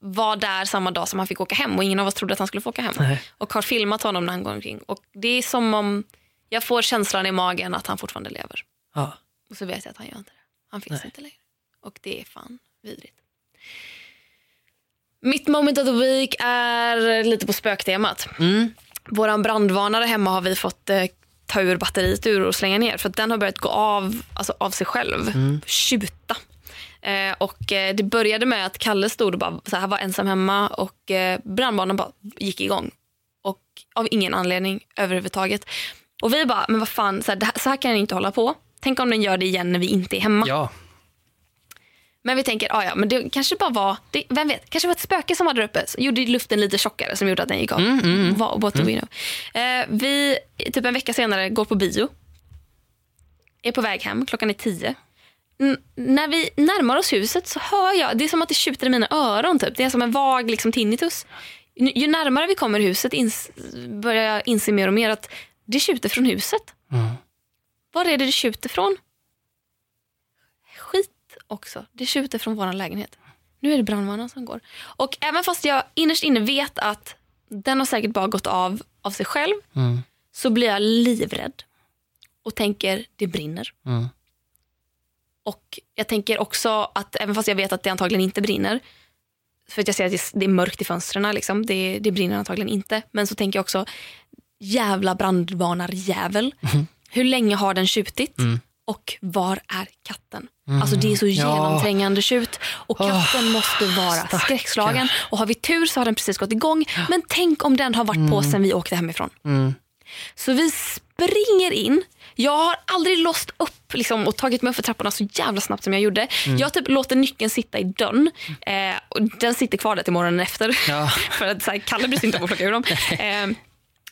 var där samma dag som han fick åka hem. Och ingen av oss trodde att han skulle få åka hem. Nej. Och har filmat honom när han går omkring. Och det är som om jag får känslan i magen att han fortfarande lever. Ja. Och så vet jag att han gör inte det. Han finns inte längre. Och det är fan vidrigt. Mitt moment of the week är lite på spöktemat. Mm. Våran brandvarnare hemma har vi fått eh, ta ur batteriet ur och slänga ner. För den har börjat gå av, alltså av sig själv. Tjuta. Eh, och eh, det började med att Kalle stod och bara, så här, var ensam hemma och eh, brandvarnaren bara gick igång. Och av ingen anledning överhuvudtaget. Och vi bara, men vad fan, så här, så här kan den inte hålla på. Tänk om den gör det igen när vi inte är hemma. ja, Men vi tänker, ah, ja, men det kanske bara var, det, vem vet, kanske var ett spöke som var där uppe. Som gjorde luften lite tjockare som gjorde att den gick av. Vad- what do we know? Eh, vi, typ en vecka senare, går på bio. Är på väg hem, klockan är tio. När vi närmar oss huset så hör jag, det är som att det tjuter i mina öron. Typ. Det är som en vag liksom, tinnitus. Ju närmare vi kommer huset börjar jag inse mer och mer att det tjuter från huset. Var är det det tjuter från? Skit också. Det tjuter från vår lägenhet. Nu är det brandvarnaren som går. Och även fast jag innerst inne vet att den har säkert bara gått av av sig själv Mm. så blir jag livrädd. och tänker det brinner. Mm. Och jag tänker också att även fast jag vet att det antagligen inte brinner, för att jag ser att det- är mörkt i fönstren, liksom, det, det brinner antagligen inte. Men så tänker jag också, jävla brandvarnarjävel. Hur länge har den tjutit? Och var är katten? Alltså det är så genomträngande tjut och katten måste vara stackare. skräckslagen. Och har vi tur så har den precis gått igång. Men tänk om den har varit på sen vi åkte hemifrån. Så vi springer in. Jag har aldrig låst upp liksom, och tagit mig upp för trapporna så jävla snabbt som jag gjorde. Jag typ låter nyckeln sitta i dörren. Eh, och den sitter kvar där till morgonen efter. Ja. för att så här, Kalle bryr sig inte om att plocka ur dem. Eh,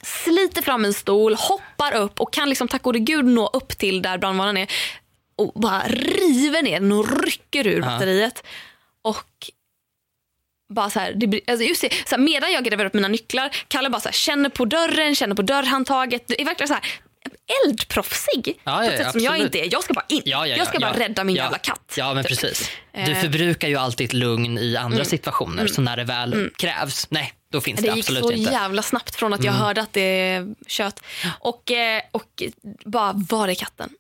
sliter fram en stol, hoppar upp och kan liksom tack gode gud nå upp till där brandvarnaren är. Och bara river ner den och rycker ur batteriet. Och bara så här, det alltså just det, så här, medan jag gräver upp mina nycklar, Kalle bara så här, känner på dörren, känner på dörrhandtaget. Det är verkligen så här eldproffsig. Ja, ja, på ett sätt som jag inte är. Jag ska bara in. Ja, ja, jag ska bara rädda min jävla katt. Ja, men typ. precis. Du Eh. förbrukar ju alltid ett lugn i andra situationer, så när det väl krävs, nej, då finns det, Det gick absolut så inte. jävla snabbt från att jag hörde att det kött. Och, eh, och bara, var är katten?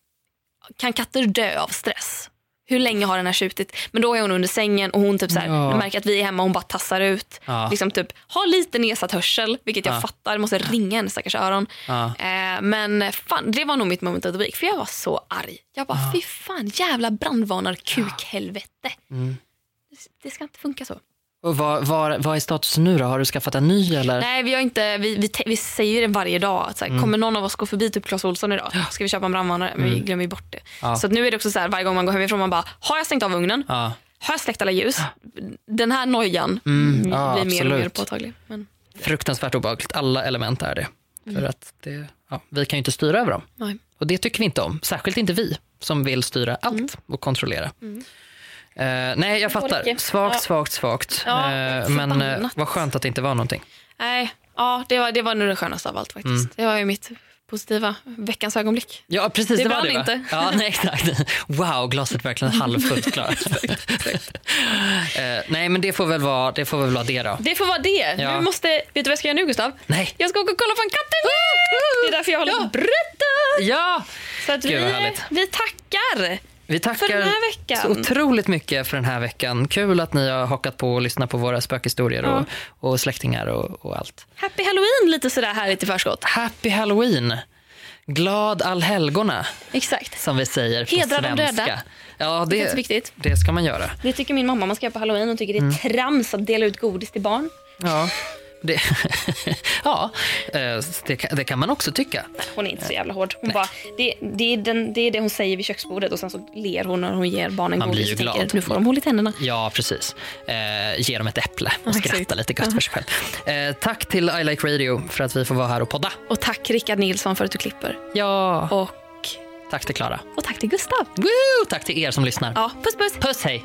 Kan katter dö av stress? Hur länge har den här tjutit? Men då är hon under sängen och hon typ så här, Ja. märker att vi är hemma och hon bara tassar ut. Ja. Liksom typ, har lite nedsatt hörsel, vilket jag fattar. Måste ringa hennes stackars öron. Ja. Eh, men fan, det var nog mitt moment of the week. För jag var så arg. Jag bara, fy fan, jävla brandvarnar kukhelvete. Mm. Det ska inte funka så. Och vad, vad, vad är statusen nu då? Har du skaffat en ny eller? Nej, vi, har inte, vi, vi, vi säger det varje dag. Att så Mm. här, Kommer någon av oss gå förbi typ Clas Ohlson idag? Ska vi köpa en brandvarnare? Men vi glömmer ju bort det. Ja. Så nu är det också så här, varje gång man går hemifrån, man bara, har jag stängt av ugnen? Ja. Har jag släckt alla ljus? Den här nojan Mm, ja, blir mer och mer påtaglig. Men, Fruktansvärt obehagligt. Alla element är det. För att det, ja, vi kan ju inte styra över dem. nej. Och det tycker vi inte om. Särskilt inte vi som vill styra allt och kontrollera. Eh, nej, jag fattar. Svagt, Ja. svagt, svagt. Ja, Eh, men eh, vad skönt att det inte var någonting. nej. Ja, det var, det var nog det skönaste av allt faktiskt. Mm. Det var ju mitt positiva veckans ögonblick. Ja, precis. Det Det, var brann det, inte. Ja, nej, exakt. Wow, glaset verkligen halvfullt klart. Eh, nej, men det får väl vara det, får väl vara det då. Det får vara det. Ja. Du måste, vet du vad jag ska göra nu Gustav? Nej. Jag ska åka och kolla på en kattunge! Det är därför jag håller på att berätta. Ja, Så att Gud, vi, vi tackar. Vi tackar så otroligt mycket för den här veckan. Kul att ni har hakat på och lyssnat på våra spökhistorier och, och släktingar och, och allt. Happy Halloween lite sådär härligt i förskott. Happy Halloween! Glad allhelgona, Exakt. som vi säger på Hedra de svenska. döda. Ja, Det är det, så viktigt. det ska man göra. Det tycker min mamma man ska göra på Halloween. Hon tycker det är Mm. trams att dela ut godis till barn. Ja, det, ja eh, det, kan, det kan man också tycka. Hon är inte så jävla hård. Hon bara, det, det, är den, det är det hon säger vid köksbordet och sen så ler hon när hon ger barnen Man blir godis ju och tänker glad. nu får de hål i tänderna. Ja, precis. Eh, ge dem ett äpple och Ja, skratta lite gött för sig själv. Eh, tack till I Like Radio för att vi får vara här och podda. Och tack Rickard Nilsson för att du klipper. Ja, Och, tack till Klara. och tack till Gustav. Woo! Tack till er som lyssnar. Ja, puss puss. Puss, hej!